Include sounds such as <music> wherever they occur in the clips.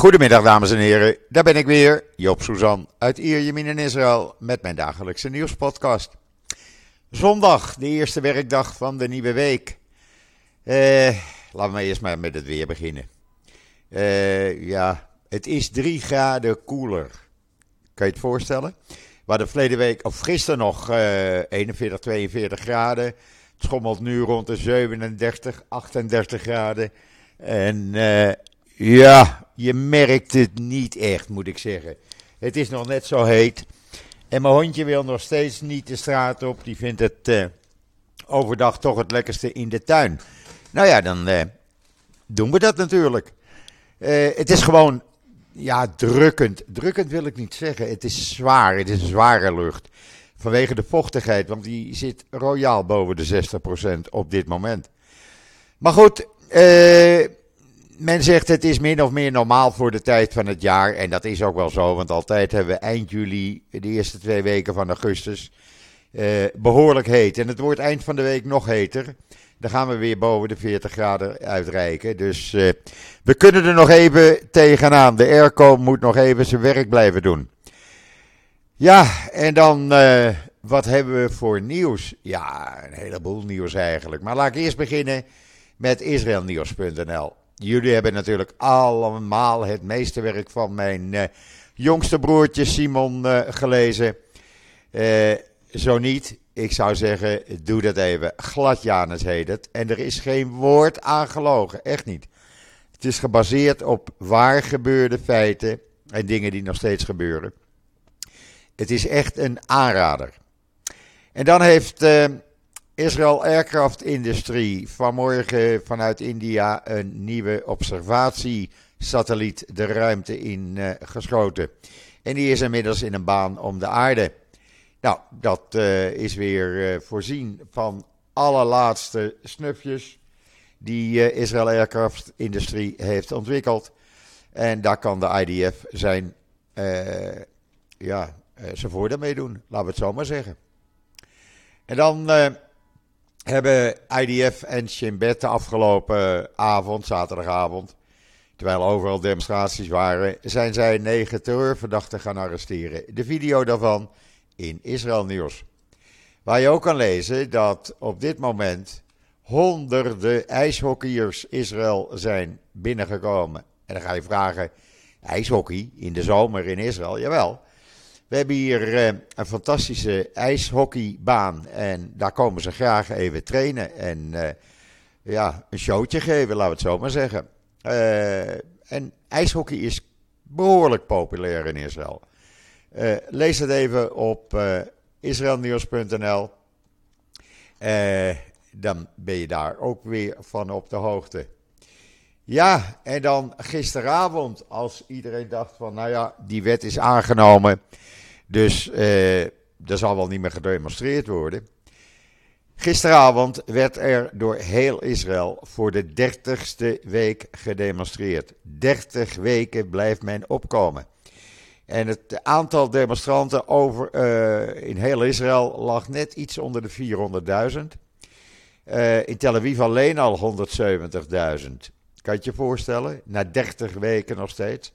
Goedemiddag dames en heren, daar ben ik weer, Joop Suzan uit Ierjemien in Israël met mijn dagelijkse nieuwspodcast. Zondag, de eerste werkdag van de nieuwe week. Eh, laten we eerst maar met het weer beginnen. Eh, ja, het is 3 graden koeler. Kan je het voorstellen? We hadden verleden week, of gisteren nog, eh, 41, 42 graden. Het schommelt nu rond de 37, 38 graden. En eh, ja, je merkt het niet echt, moet ik zeggen. Het is nog net zo heet. En mijn hondje wil nog steeds niet de straat op. Die vindt het eh, overdag toch het lekkerste in de tuin. Nou ja, dan eh, doen we dat natuurlijk. Eh, het is gewoon, ja, drukkend. Drukkend wil ik niet zeggen. Het is zwaar. Het is zware lucht. Vanwege de vochtigheid, want die zit royaal boven de 60% op dit moment. Maar goed, eh men zegt het is min of meer normaal voor de tijd van het jaar. En dat is ook wel zo, want altijd hebben we eind juli, de eerste twee weken van augustus, eh, behoorlijk heet. En het wordt eind van de week nog heter. Dan gaan we weer boven de 40 graden uitreiken. Dus eh, we kunnen er nog even tegenaan. De airco moet nog even zijn werk blijven doen. Ja, en dan, eh, wat hebben we voor nieuws? Ja, een heleboel nieuws eigenlijk. Maar laat ik eerst beginnen met israelnieuws.nl. Jullie hebben natuurlijk allemaal het meeste werk van mijn eh, jongste broertje Simon eh, gelezen. Eh, zo niet, ik zou zeggen, doe dat even. Gladjanus heet het. En er is geen woord aan gelogen, echt niet. Het is gebaseerd op waar gebeurde feiten en dingen die nog steeds gebeuren. Het is echt een aanrader. En dan heeft Israel Aircraft Industry vanmorgen vanuit India een nieuwe observatiesatelliet de ruimte in eh, geschoten. En die is inmiddels in een baan om de aarde. Nou, dat eh, is weer eh, voorzien van allerlaatste snufjes die Israel Aircraft Industry heeft ontwikkeld. En daar kan de IDF zijn, ja, zijn voordeel mee doen, laten we het zo maar zeggen. En dan hebben IDF en Shin Bet de afgelopen avond, zaterdagavond, terwijl overal demonstraties waren, zijn zij negen terreurverdachten gaan arresteren. De video daarvan in Israël Nieuws. Waar je ook kan lezen dat op dit moment honderden ijshockeyers Israël zijn binnengekomen. En dan ga je vragen, ijshockey in de zomer in Israël? Jawel. We hebben hier eh, een fantastische ijshockeybaan en daar komen ze graag even trainen en eh, ja, een showtje geven, laten we het zo maar zeggen. Eh, en ijshockey is behoorlijk populair in Israël. Lees het even op israelnieuws.nl. Dan ben je daar ook weer van op de hoogte. Ja, en dan gisteravond, als iedereen dacht van, nou ja, die wet is aangenomen, dus uh, er zal wel niet meer gedemonstreerd worden. Gisteravond werd er door heel Israël voor de dertigste week gedemonstreerd. 30 weken blijft men opkomen. En het aantal demonstranten over, uh, in heel Israël lag net iets onder de 400.000. Uh, in Tel Aviv alleen al 170.000. Kan je je voorstellen? Na 30 weken nog steeds.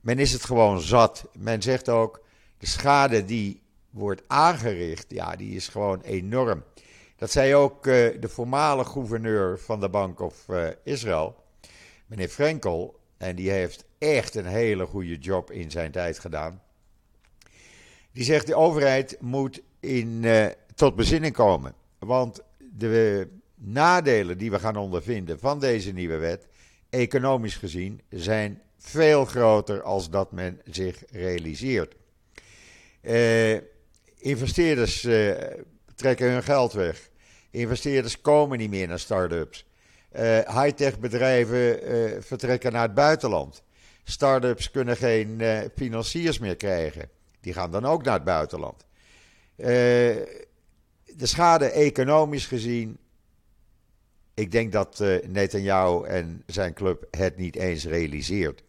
Men is het gewoon zat. Men zegt ook, de schade die wordt aangericht, ja, die is gewoon enorm. Dat zei ook uh, de voormalige gouverneur van de Bank of uh, Israël, meneer Frenkel. En die heeft echt een hele goede job in zijn tijd gedaan. Die zegt de overheid moet in, uh, tot bezinning komen. Want de nadelen die we gaan ondervinden van deze nieuwe wet, economisch gezien, zijn veel groter als dat men zich realiseert. Uh, investeerders uh, trekken hun geld weg. Investeerders komen niet meer naar start-ups. Uh, high-tech bedrijven vertrekken naar het buitenland. Start-ups kunnen geen financiers meer krijgen. Die gaan dan ook naar het buitenland. de schade economisch gezien ik denk dat uh, Netanyahu en zijn club het niet eens realiseert.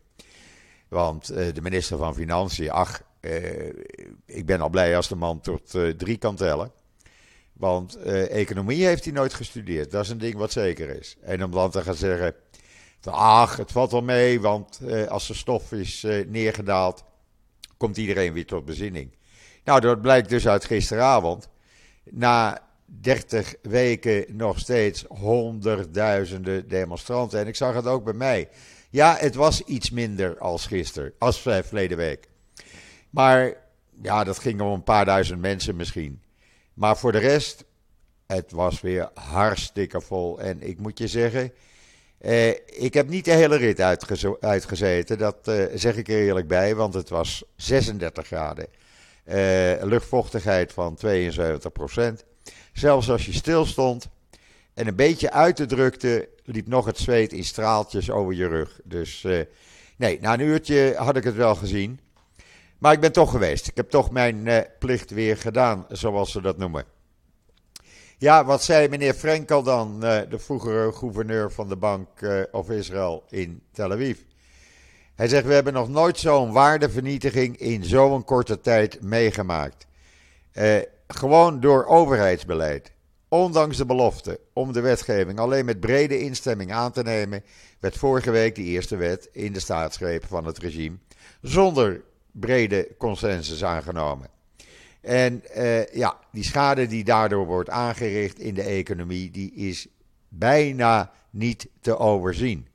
Want de minister van Financiën, ach, ik ben al blij als de man tot drie kan tellen. Want economie heeft hij nooit gestudeerd. Dat is een ding wat zeker is. En om dan te gaan zeggen ach, het valt wel mee, want als de stof is neergedaald, komt iedereen weer tot bezinning. Nou, dat blijkt dus uit gisteravond. Na 30 weken nog steeds honderdduizenden demonstranten. En ik zag het ook bij mij. Ja, het was iets minder als gisteren, als verleden week. Maar ja, dat ging om een paar duizend mensen misschien. Maar voor de rest, het was weer hartstikke vol. En ik moet je zeggen, eh, ik heb niet de hele rit uitgezeten. Dat eh, zeg ik er eerlijk bij, want het was 36 graden. Eh, luchtvochtigheid van 72 procent. Zelfs als je stil stond en een beetje uit de drukte, liep nog het zweet in straaltjes over je rug. Dus uh, nee, na een uurtje had ik het wel gezien. Maar ik ben toch geweest. Ik heb toch mijn uh, plicht weer gedaan, zoals ze dat noemen. Ja, wat zei meneer Frenkel dan, uh, de vroegere gouverneur van de Bank of Israël in Tel Aviv? Hij zegt: We hebben nog nooit zo'n waardevernietiging in zo'n korte tijd meegemaakt. Gewoon door overheidsbeleid. Ondanks de belofte om de wetgeving alleen met brede instemming aan te nemen, werd vorige week de eerste wet in de staatsgreep van het regime zonder brede consensus aangenomen. En uh, ja, die schade die daardoor wordt aangericht in de economie, die is bijna niet te overzien.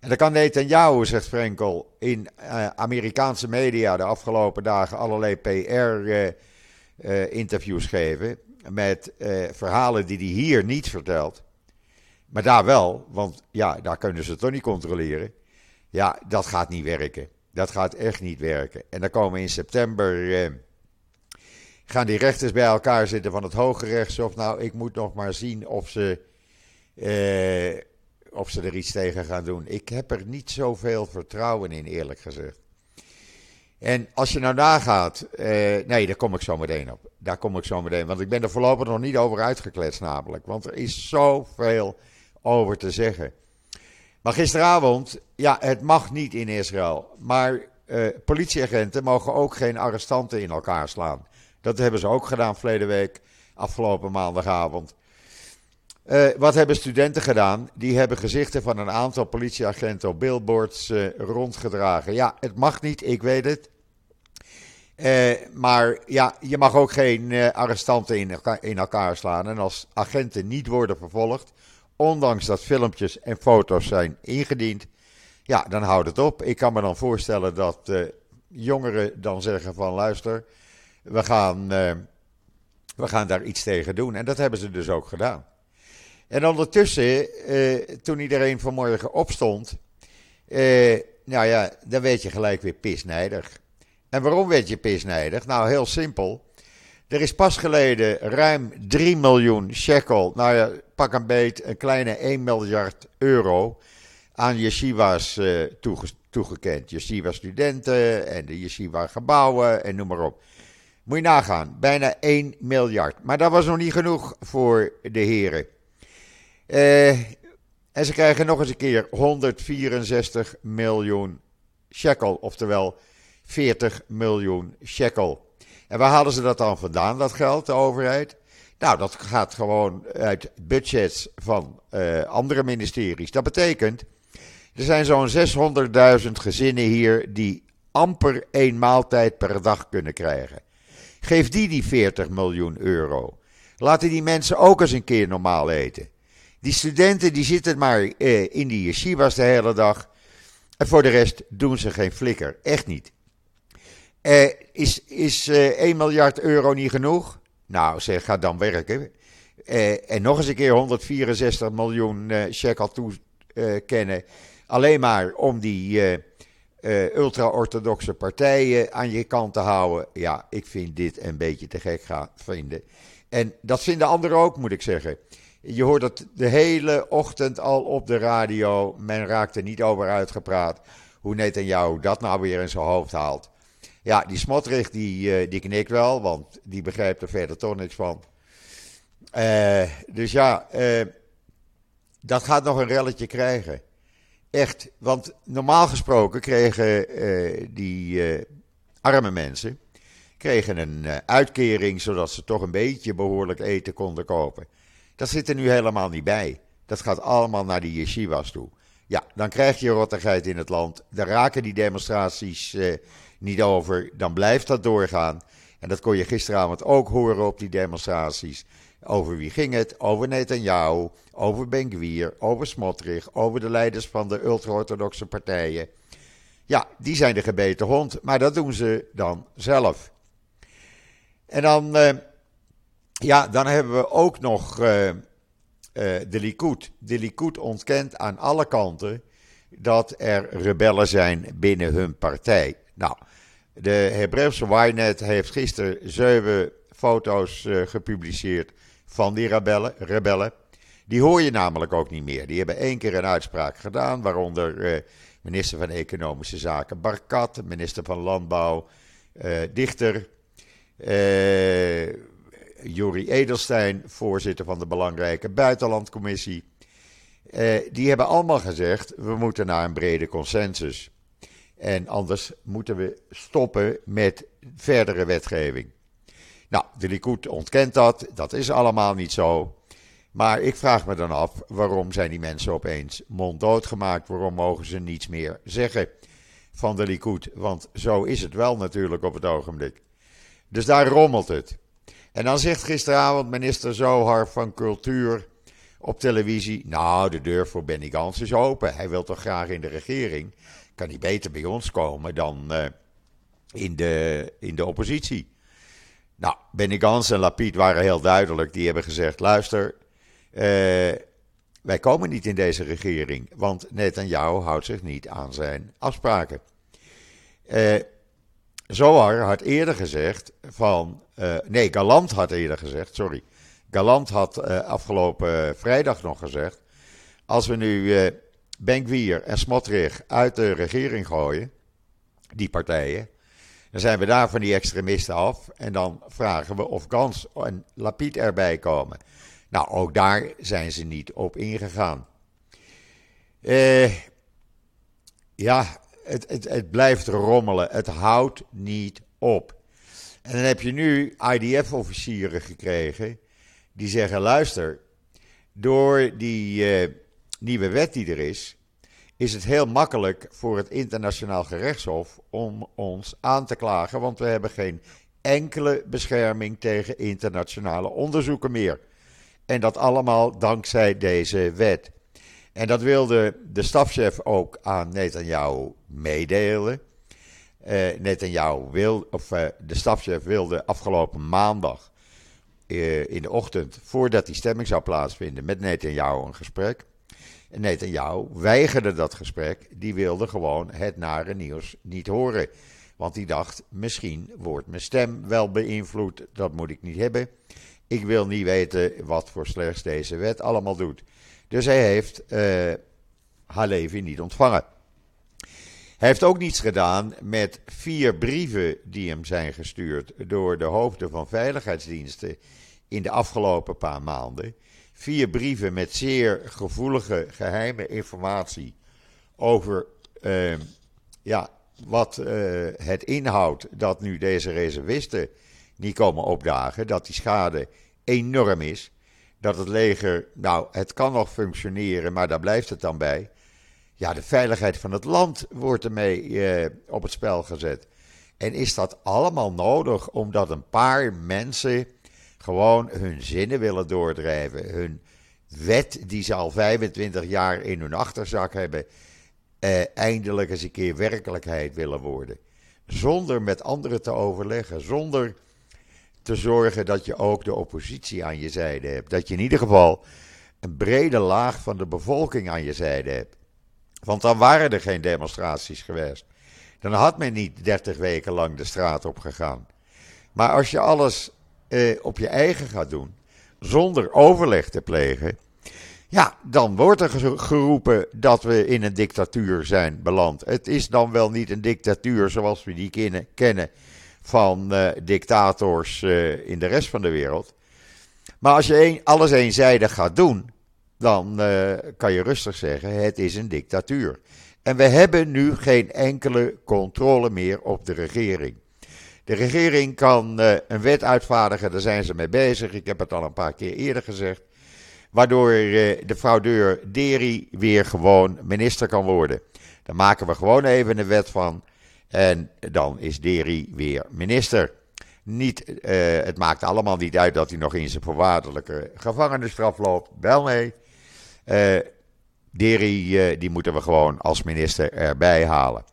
En dan kan Netanyahu, zegt Frenkel, in uh, Amerikaanse media de afgelopen dagen allerlei PR uh, uh, interviews geven met verhalen die hij hier niet vertelt. Maar daar wel, want ja, daar kunnen ze toch niet controleren. Ja, dat gaat niet werken. Dat gaat echt niet werken. En dan komen in september. Uh, gaan die rechters bij elkaar zitten van het Hoge Rechtshof. Nou, ik moet nog maar zien of ze. Uh, of ze er iets tegen gaan doen. Ik heb er niet zoveel vertrouwen in, eerlijk gezegd. En als je nou nagaat, uh, nee, daar kom ik zo meteen op. Daar kom ik zo meteen, want ik ben er voorlopig nog niet over uitgekletst namelijk. Want er is zoveel over te zeggen. Maar gisteravond, ja, het mag niet in Israël. Maar uh, politieagenten mogen ook geen arrestanten in elkaar slaan. Dat hebben ze ook gedaan verleden week, afgelopen maandagavond. Uh, wat hebben studenten gedaan? Die hebben gezichten van een aantal politieagenten op billboards uh, rondgedragen. Ja, het mag niet, ik weet het. Maar ja, je mag ook geen arrestanten in in elkaar, slaan. En als agenten niet worden vervolgd, ondanks dat filmpjes en foto's zijn ingediend, ja, dan houdt het op. Ik kan me dan voorstellen dat jongeren dan zeggen van luister, we gaan, we gaan daar iets tegen doen. En dat hebben ze dus ook gedaan. En ondertussen, uh, toen iedereen vanmorgen opstond, nou ja, dan werd je gelijk weer pisnijdig. En waarom werd je pisnijdig? Nou, heel simpel. Er is pas geleden ruim 3 miljoen shekel, nou ja, pak een beet, een kleine 1 miljard euro aan yeshiva's toege toegekend. Yeshiva-studenten en de yeshiva-gebouwen en noem maar op. Moet je nagaan, bijna 1 miljard. Maar dat was nog niet genoeg voor de heren. Uh, en ze krijgen nog eens een keer 164 miljoen shekel, oftewel 40 miljoen shekel. En waar halen ze dat dan vandaan, dat geld, de overheid? Nou, dat gaat gewoon uit budgets van uh, andere ministeries. Dat betekent, er zijn zo'n 600.000 gezinnen hier die amper één maaltijd per dag kunnen krijgen. Geef die die 40 miljoen euro. Laten die mensen ook eens een keer normaal eten. Die studenten die zitten maar eh, in die yeshivas de hele dag. En voor de rest doen ze geen flikker. Echt niet. Eh, is is eh, 1 miljard euro niet genoeg? Nou, zeg, ga dan werken. Eh, en nog eens een keer 164 miljoen shekel toekennen. alleen maar om die ultra-orthodoxe partijen aan je kant te houden. Ja, ik vind dit een beetje te gek gaan vinden. En dat vinden anderen ook, moet ik zeggen. Je hoort het de hele ochtend al op de radio. Men raakt er niet over uitgepraat. Hoe net en jou dat nou weer in zijn hoofd haalt. Ja, die Smotrich die, uh, die knikt wel, want die begrijpt er verder toch niks van. Uh, dus ja, uh, dat gaat nog een relletje krijgen. Echt, want normaal gesproken kregen die arme mensen kregen een uitkering zodat ze toch een beetje behoorlijk eten konden kopen. Dat zit er nu helemaal niet bij. Dat gaat allemaal naar die yeshivas toe. Ja, dan krijg je rottigheid in het land. Dan raken die demonstraties eh, niet over. Dan blijft dat doorgaan. En dat kon je gisteravond ook horen op die demonstraties. Over wie ging het? Over Netanyahu, over Ben-Gvir, over Smotrich, over de leiders van de ultra-orthodoxe partijen. Ja, die zijn de gebeten hond, maar dat doen ze dan zelf. En dan, uh, ja, dan hebben we ook nog uh, uh, de Likud. De Likud ontkent aan alle kanten dat er rebellen zijn binnen hun partij. Nou, de Hebreeuwse Ynet heeft gisteren zeven foto's gepubliceerd van die rebellen, rebellen. Die hoor je namelijk ook niet meer. Die hebben één keer een uitspraak gedaan, waaronder minister van Economische Zaken Barkat, minister van Landbouw uh, Dichter, uh, Edelstein, voorzitter van de belangrijke Buitenlandcommissie. Uh, die hebben allemaal gezegd: we moeten naar een brede consensus. En anders moeten we stoppen met verdere wetgeving. Nou, de Likud ontkent dat. Dat is allemaal niet zo. Maar ik vraag me dan af, waarom zijn die mensen opeens monddood gemaakt? Waarom mogen ze niets meer zeggen van de Likud? Want zo is het wel natuurlijk op het ogenblik. Dus daar rommelt het. En dan zegt gisteravond minister Zohar van Cultuur op televisie... Nou, de deur voor Benny Gans is open. Hij wil toch graag in de regering. Kan hij beter bij ons komen dan uh, in, de, in de oppositie. Nou, Benny Gans en Lapid waren heel duidelijk. Die hebben gezegd, luister... Uh, wij komen niet in deze regering, want Netanyahu houdt zich niet aan zijn afspraken. Uh, Zohar had eerder gezegd van. Nee, Galant had eerder gezegd, sorry. Galant had afgelopen vrijdag nog gezegd. Als we nu Benkwier en Smotrich uit de regering gooien, die partijen, dan zijn we daar van die extremisten af. En dan vragen we of Gans en Lapid erbij komen. Nou, ook daar zijn ze niet op ingegaan. Uh, ja, het, het, het blijft rommelen. Het houdt niet op. En dan heb je nu IDF-officieren gekregen die zeggen: luister, door die uh, nieuwe wet die er is, is het heel makkelijk voor het internationaal gerechtshof om ons aan te klagen, want we hebben geen enkele bescherming tegen internationale onderzoeken meer. En dat allemaal dankzij deze wet. En dat wilde de stafchef ook aan Netanyahu meedelen. Uh, Netanyahu wil, of uh, de stafchef wilde afgelopen maandag uh, in de ochtend, voordat die stemming zou plaatsvinden, met Netanyahu een gesprek. Netanyahu weigerde dat gesprek. Die wilde gewoon het nare nieuws niet horen. Want die dacht, misschien wordt mijn stem wel beïnvloed. Dat moet ik niet hebben. Ik wil niet weten wat voor slechts deze wet allemaal doet. Dus hij heeft uh, Halevi niet ontvangen. Hij heeft ook niets gedaan met vier brieven die hem zijn gestuurd door de hoofden van veiligheidsdiensten in de afgelopen paar maanden. Vier brieven met zeer gevoelige geheime informatie over uh, ja, wat uh, het inhoudt dat nu deze reservisten niet komen opdagen, dat die schade enorm is. Dat het leger, nou, het kan nog functioneren, maar daar blijft het dan bij. Ja, de veiligheid van het land wordt ermee eh, op het spel gezet. En is dat allemaal nodig omdat een paar mensen gewoon hun zinnen willen doordrijven, hun wet die ze al 25 jaar in hun achterzak hebben, eh, eindelijk eens een keer werkelijkheid willen worden. Zonder met anderen te overleggen, zonder te zorgen dat je ook de oppositie aan je zijde hebt. Dat je in ieder geval een brede laag van de bevolking aan je zijde hebt. Want dan waren er geen demonstraties geweest. Dan had men niet 30 weken lang de straat op gegaan. Maar als je alles eh, op je eigen gaat doen, zonder overleg te plegen, ja, dan wordt er geroepen dat we in een dictatuur zijn beland. Het is dan wel niet een dictatuur zoals we die kennen van uh, dictators uh, in de rest van de wereld. Maar als je alles eenzijdig gaat doen, dan uh, kan je rustig zeggen: het is een dictatuur. En we hebben nu geen enkele controle meer op de regering. De regering kan een wet uitvaardigen, daar zijn ze mee bezig. Ik heb het al een paar keer eerder gezegd. Waardoor de fraudeur Deri weer gewoon minister kan worden. Daar maken we gewoon even een wet van. En dan is Deri weer minister. Niet, het maakt allemaal niet uit dat hij nog in zijn voorwaardelijke gevangenisstraf loopt. Wel nee. Deri, die moeten we gewoon als minister erbij halen.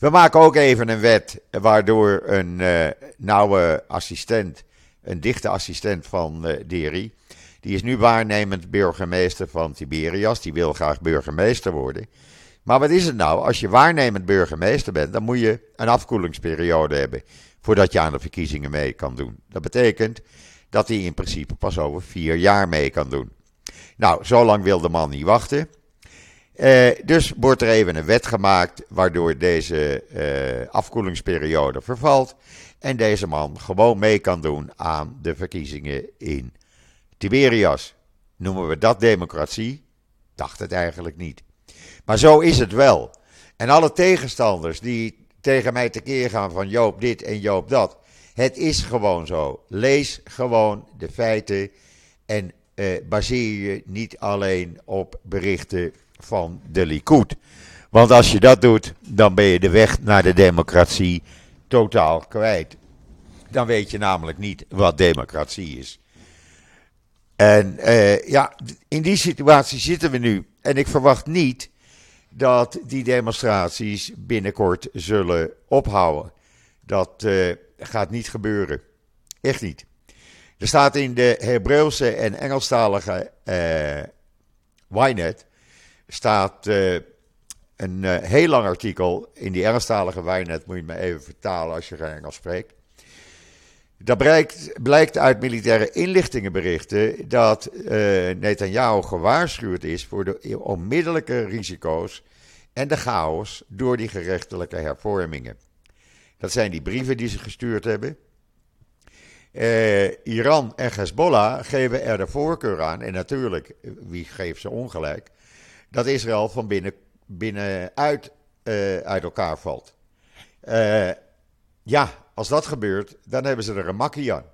We maken ook even een wet waardoor een uh, nauwe assistent, een dichte assistent van uh, Deri, die is nu waarnemend burgemeester van Tiberias, die wil graag burgemeester worden. Maar wat is het nou? Als je waarnemend burgemeester bent, dan moet je een afkoelingsperiode hebben voordat je aan de verkiezingen mee kan doen. Dat betekent dat hij in principe pas over vier jaar mee kan doen. Nou, zo lang wil de man niet wachten. Uh, dus wordt er even een wet gemaakt waardoor deze uh, afkoelingsperiode vervalt. En deze man gewoon mee kan doen aan de verkiezingen in Tiberias. Noemen we dat democratie? Dacht het eigenlijk niet. Maar zo is het wel. En alle tegenstanders die tegen mij tekeer gaan van Joop dit en Joop dat. Het is gewoon zo. Lees gewoon de feiten en uh, baseer je niet alleen op berichten van de Likud. Want als je dat doet, dan ben je de weg naar de democratie totaal kwijt. Dan weet je namelijk niet wat democratie is. En uh, ja, in die situatie zitten we nu. En ik verwacht niet dat die demonstraties binnenkort zullen ophouden. Dat uh, gaat niet gebeuren. Echt niet. Er staat in de Hebreeuwse en Engelstalige uh, Ynet staat uh, een uh, heel lang artikel in die Engelstalige wijnet, moet je me even vertalen als je geen Engels spreekt. Dat blijkt, blijkt uit militaire inlichtingenberichten dat uh, Netanyahu gewaarschuwd is voor de onmiddellijke risico's en de chaos door die gerechtelijke hervormingen. Dat zijn die brieven die ze gestuurd hebben. Iran en Hezbollah geven er de voorkeur aan, en natuurlijk, wie geeft ze ongelijk, dat Israël van binnen, binnenuit uh, uit elkaar valt. Uh, ja, als dat gebeurt, dan hebben ze er een makkie aan.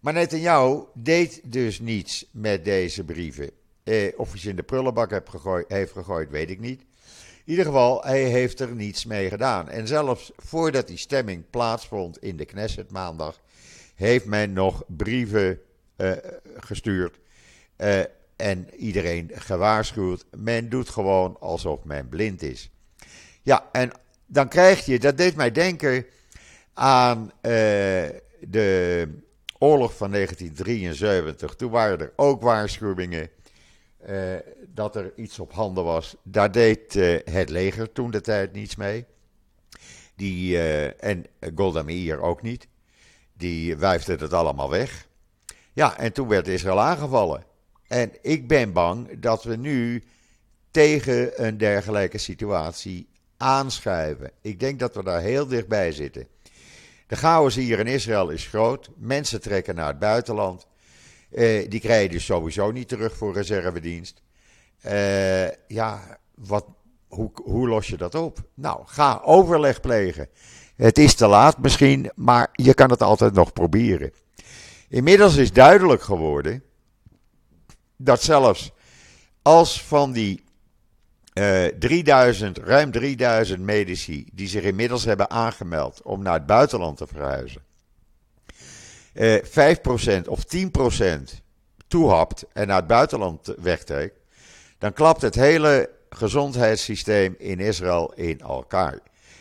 Maar Netanyahu deed dus niets met deze brieven. Eh, of hij ze in de prullenbak heeft gegooid, heeft gegooid, weet ik niet. In ieder geval, hij heeft er niets mee gedaan. En zelfs voordat die stemming plaatsvond in de Knesset maandag, heeft men nog brieven gestuurd. En iedereen gewaarschuwd. Men doet gewoon alsof men blind is. Ja, en dan krijg je, dat deed mij denken aan uh, de oorlog van 1973. Toen waren er ook waarschuwingen uh, dat er iets op handen was. Daar deed uh, het leger toen de tijd niets mee. Die, en Golda Meir ook niet. Die wuifde het allemaal weg. Ja, en toen werd Israël aangevallen. En ik ben bang dat we nu tegen een dergelijke situatie aanschuiven. Ik denk dat we daar heel dichtbij zitten. De chaos hier in Israël is groot. Mensen trekken naar het buitenland. Uh, die krijg je dus sowieso niet terug voor reservedienst. Uh, ja, wat, hoe, hoe los je dat op? Nou, ga overleg plegen. Het is te laat misschien, maar je kan het altijd nog proberen. Inmiddels is duidelijk geworden dat zelfs als van die uh, eh, 3000, ruim 3000 medici die zich inmiddels hebben aangemeld om naar het buitenland te verhuizen, uh, eh, 5% of 10% toehapt en naar het buitenland wegtrekt, dan klapt het hele gezondheidssysteem in Israël in elkaar.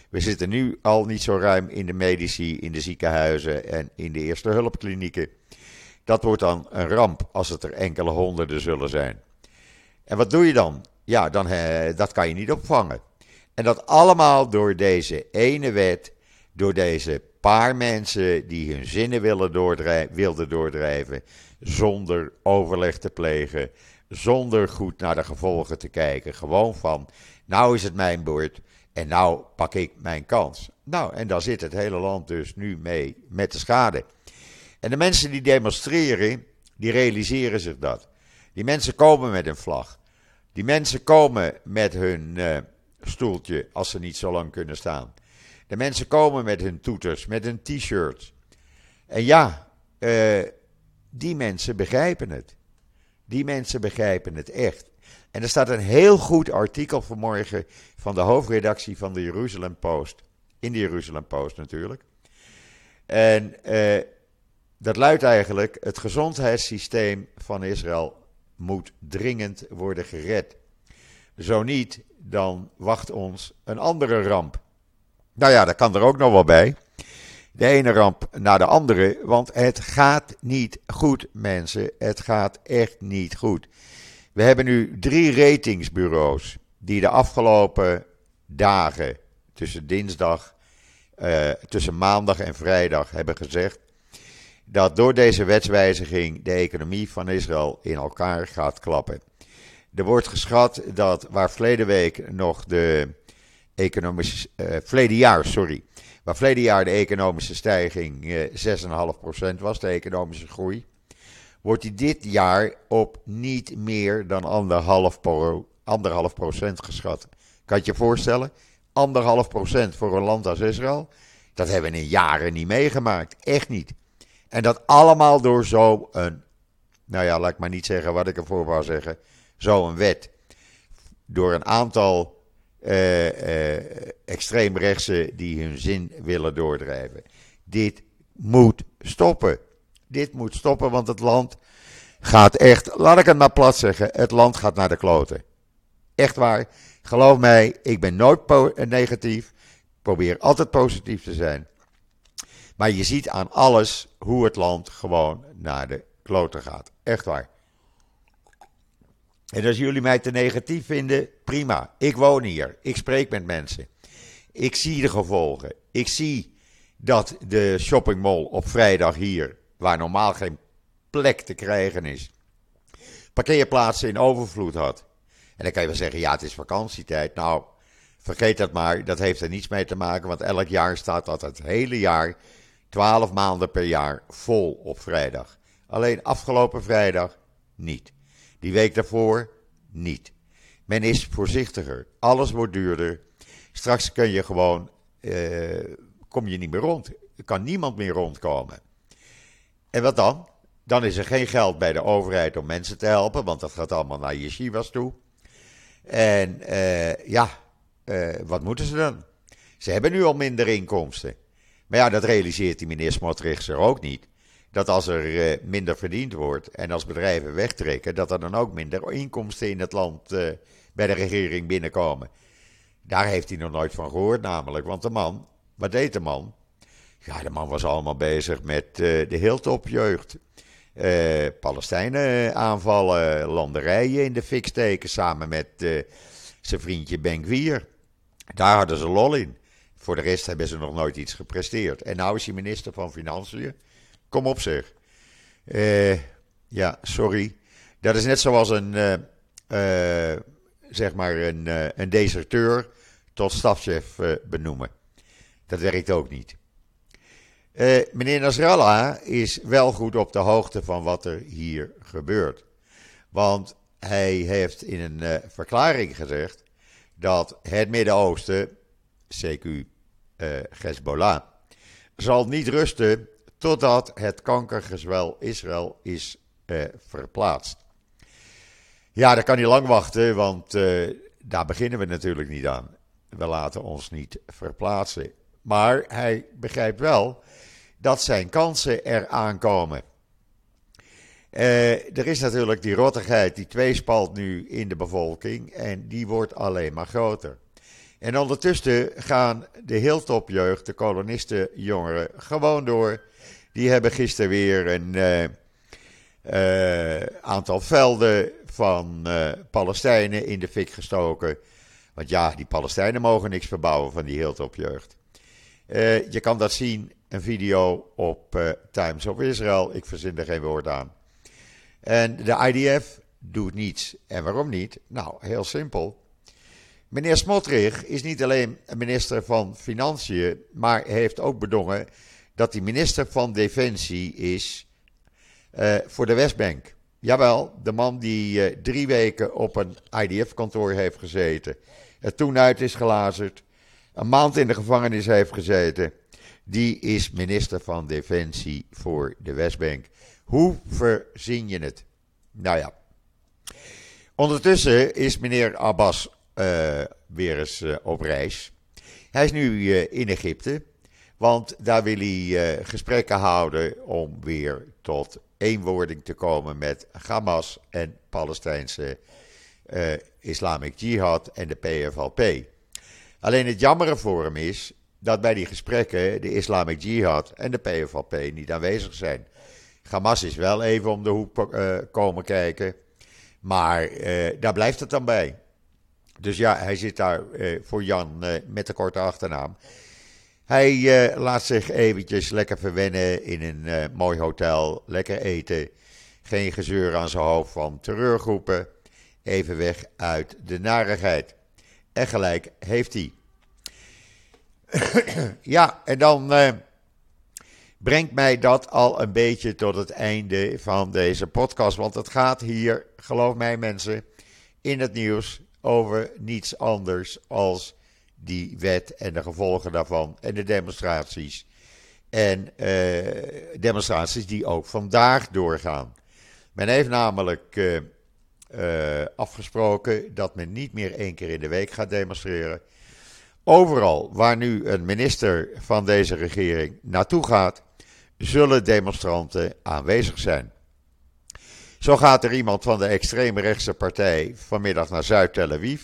We zitten nu al niet zo ruim in de medici, in de ziekenhuizen en in de eerste hulpklinieken. Dat wordt dan een ramp als het er enkele honderden zullen zijn. En wat doe je dan? Ja, dan, dat kan je niet opvangen. En dat allemaal door deze ene wet, door deze paar mensen die hun zinnen willen doordrijven, wilden doordrijven, zonder overleg te plegen, zonder goed naar de gevolgen te kijken. Gewoon van, nou is het mijn beurt en nou pak ik mijn kans. Nou, en daar zit het hele land dus nu mee met de schade. En de mensen die demonstreren, die realiseren zich dat. Die mensen komen met een vlag. Die mensen komen met hun uh, stoeltje als ze niet zo lang kunnen staan. De mensen komen met hun toeters, met hun t-shirts. En ja, uh, die mensen begrijpen het. Die mensen begrijpen het echt. En er staat een heel goed artikel vanmorgen van de hoofdredactie van de Jeruzalem Post. In de Jeruzalem Post natuurlijk. En eh, dat luidt eigenlijk: het gezondheidssysteem van Israël moet dringend worden gered. Zo niet, dan wacht ons een andere ramp. Nou ja, dat kan er ook nog wel bij. De ene ramp na de andere, want het gaat niet goed, mensen. Het gaat echt niet goed. We hebben nu drie ratingsbureaus die de afgelopen dagen, tussen dinsdag, uh, tussen maandag en vrijdag, hebben gezegd dat door deze wetswijziging de economie van Israël in elkaar gaat klappen. Er wordt geschat dat waar verleden week nog de economische, uh, verleden jaar, sorry, waar verleden jaar de economische stijging uh, eh, 6,5% was, de economische groei, wordt die dit jaar op niet meer dan anderhalf, pro, anderhalf procent geschat. Kan je je voorstellen? Anderhalf procent voor een land als Israël. Dat hebben we in jaren niet meegemaakt. Echt niet. En dat allemaal door zo'n, nou ja, laat ik maar niet zeggen wat ik ervoor wou zeggen, zo'n wet. Door een aantal uh, uh, extreemrechtsen die hun zin willen doordrijven. Dit moet stoppen. Dit moet stoppen, want het land gaat echt, laat ik het maar plat zeggen, het land gaat naar de kloten. Echt waar. Geloof mij, ik ben nooit negatief. Ik probeer altijd positief te zijn. Maar je ziet aan alles hoe het land gewoon naar de kloten gaat. Echt waar. En als jullie mij te negatief vinden, prima. Ik woon hier. Ik spreek met mensen. Ik zie de gevolgen. Ik zie dat de shoppingmall op vrijdag hier, waar normaal geen plek te krijgen is, parkeerplaatsen in overvloed had. En dan kan je wel zeggen, ja, het is vakantietijd. Nou, vergeet dat maar. Dat heeft er niets mee te maken, want elk jaar staat dat het hele jaar 12 maanden per jaar vol op vrijdag. Alleen afgelopen vrijdag niet. Die week daarvoor niet. Men is voorzichtiger. Alles wordt duurder. Straks kun je gewoon, eh, kom je niet meer rond. Er kan niemand meer rondkomen. En wat dan? Dan is er geen geld bij de overheid om mensen te helpen, want dat gaat allemaal naar yeshivas toe. En eh, ja, eh, wat moeten ze dan? Ze hebben nu al minder inkomsten. Maar ja, dat realiseert die meneer Smotrich er ook niet. Dat als er uh, minder verdiend wordt en als bedrijven wegtrekken, dat er dan ook minder inkomsten in het land uh, bij de regering binnenkomen. Daar heeft hij nog nooit van gehoord, namelijk. Want de man, wat deed de man? Ja, de man was allemaal bezig met uh, de heeltopjeugd. Palestijnen aanvallen, landerijen in de fik steken samen met zijn vriendje Ben Gwier. Daar hadden ze lol in. Voor de rest hebben ze nog nooit iets gepresteerd. En nou is hij minister van Financiën. Kom op zeg. Uh, ja, sorry. Dat is net zoals een, uh, uh, zeg maar een, een deserteur tot stafchef benoemen. Dat werkt ook niet. meneer Nasrallah is wel goed op de hoogte van wat er hier gebeurt. Want hij heeft in een verklaring gezegd dat het Midden-Oosten CQ Hezbollah, zal niet rusten totdat het kankergezwel Israël is uh, verplaatst. Ja, dat kan niet lang wachten, want uh, daar beginnen we natuurlijk niet aan. We laten ons niet verplaatsen. Maar hij begrijpt wel dat zijn kansen eraan komen. Er is natuurlijk die rottigheid, die tweespalt nu in de bevolking en die wordt alleen maar groter. En ondertussen gaan de heel topjeugd, de kolonistenjongeren, gewoon door. Die hebben gisteren weer een uh, uh, aantal velden van uh, Palestijnen in de fik gestoken. Want ja, die Palestijnen mogen niks verbouwen van die heel topjeugd. je kan dat zien, een video op Times of Israel. Ik verzin er geen woord aan. En de IDF doet niets. En waarom niet? Nou, heel simpel. Meneer Smotrich is niet alleen minister van Financiën, maar heeft ook bedongen dat hij minister van Defensie is uh, voor de Westbank. Jawel, de man die uh, drie weken op een IDF-kantoor heeft gezeten, er toen uit is gelazerd, een maand in de gevangenis heeft gezeten, die is minister van Defensie voor de Westbank. Hoe verzin je het? Nou ja, Ondertussen is meneer Abbas weer eens uh, op reis. Hij is nu uh, in Egypte, want daar wil hij gesprekken houden om weer tot eenwording te komen met Hamas en Palestijnse Islamic Jihad en de PFLP. Alleen het jammere voor hem is dat bij die gesprekken de Islamic Jihad en de PFLP niet aanwezig zijn. Hamas is wel even om de hoek komen kijken. Maar eh, daar blijft het dan bij. Dus ja, hij zit daar eh, voor Jan eh, met de korte achternaam. Hij laat zich eventjes lekker verwennen in een mooi hotel, lekker eten. Geen gezeur aan zijn hoofd van terreurgroepen. Even weg uit de narigheid. En gelijk heeft hij. <coughs> ja, en dan brengt mij dat al een beetje tot het einde van deze podcast. Want het gaat hier, geloof mij mensen, in het nieuws over niets anders als die wet en de gevolgen daarvan en de demonstraties. En uh, demonstraties die ook vandaag doorgaan. Men heeft namelijk uh, uh, afgesproken dat men niet meer één keer in de week gaat demonstreren. Overal waar nu een minister van deze regering naartoe gaat, zullen demonstranten aanwezig zijn. Zo gaat er iemand van de extreemrechtse partij vanmiddag naar Zuid-Tel Aviv.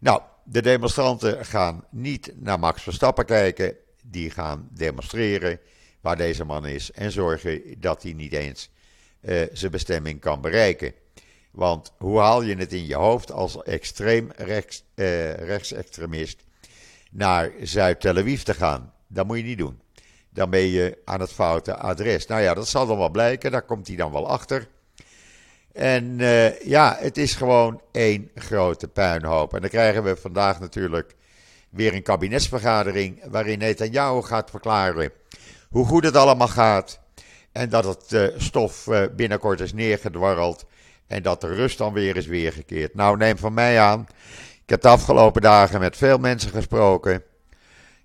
Nou, de demonstranten gaan niet naar Max Verstappen kijken, die gaan demonstreren waar deze man is en zorgen dat hij niet eens uh, zijn bestemming kan bereiken. Want hoe haal je het in je hoofd als extreem rechts, uh, rechtsextremist naar Zuid-Tel Aviv te gaan? Dat moet je niet doen dan ben je aan het foute adres. Nou ja, dat zal dan wel blijken, daar komt hij dan wel achter. En uh, ja, het is gewoon één grote puinhoop. En dan krijgen we vandaag natuurlijk weer een kabinetsvergadering waarin Netanyahu gaat verklaren hoe goed het allemaal gaat. En dat het uh, stof uh, binnenkort is neergedwarreld. En dat de rust dan weer is weergekeerd. Nou, neem van mij aan. Ik heb de afgelopen dagen met veel mensen gesproken.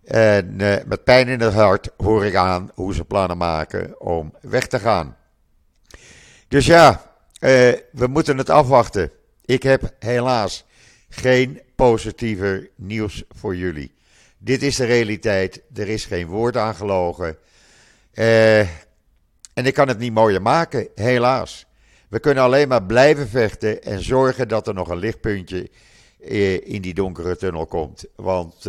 En met pijn in het hart hoor ik aan hoe ze plannen maken om weg te gaan. Dus ja, we moeten het afwachten. Ik heb helaas geen positiever nieuws voor jullie. Dit is de realiteit. Er is geen woord aan gelogen. Uh, en ik kan het niet mooier maken, helaas. We kunnen alleen maar blijven vechten en zorgen dat er nog een lichtpuntje in die donkere tunnel komt. Want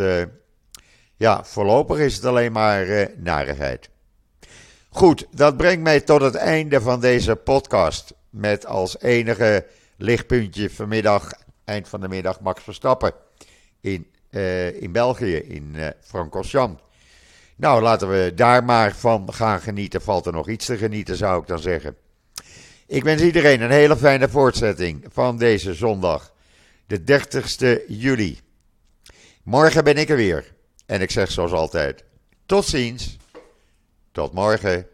ja, voorlopig is het alleen maar narigheid. Goed, dat brengt mij tot het einde van deze podcast. Met als enige lichtpuntje vanmiddag, eind van de middag, Max Verstappen. In, uh, in België, in uh, Francorchamps. Nou, laten we daar maar van gaan genieten. Valt er nog iets te genieten, zou ik dan zeggen. Ik wens iedereen een hele fijne voortzetting van deze zondag, de 30ste juli. Morgen ben ik er weer. En ik zeg zoals altijd: tot ziens. Tot morgen.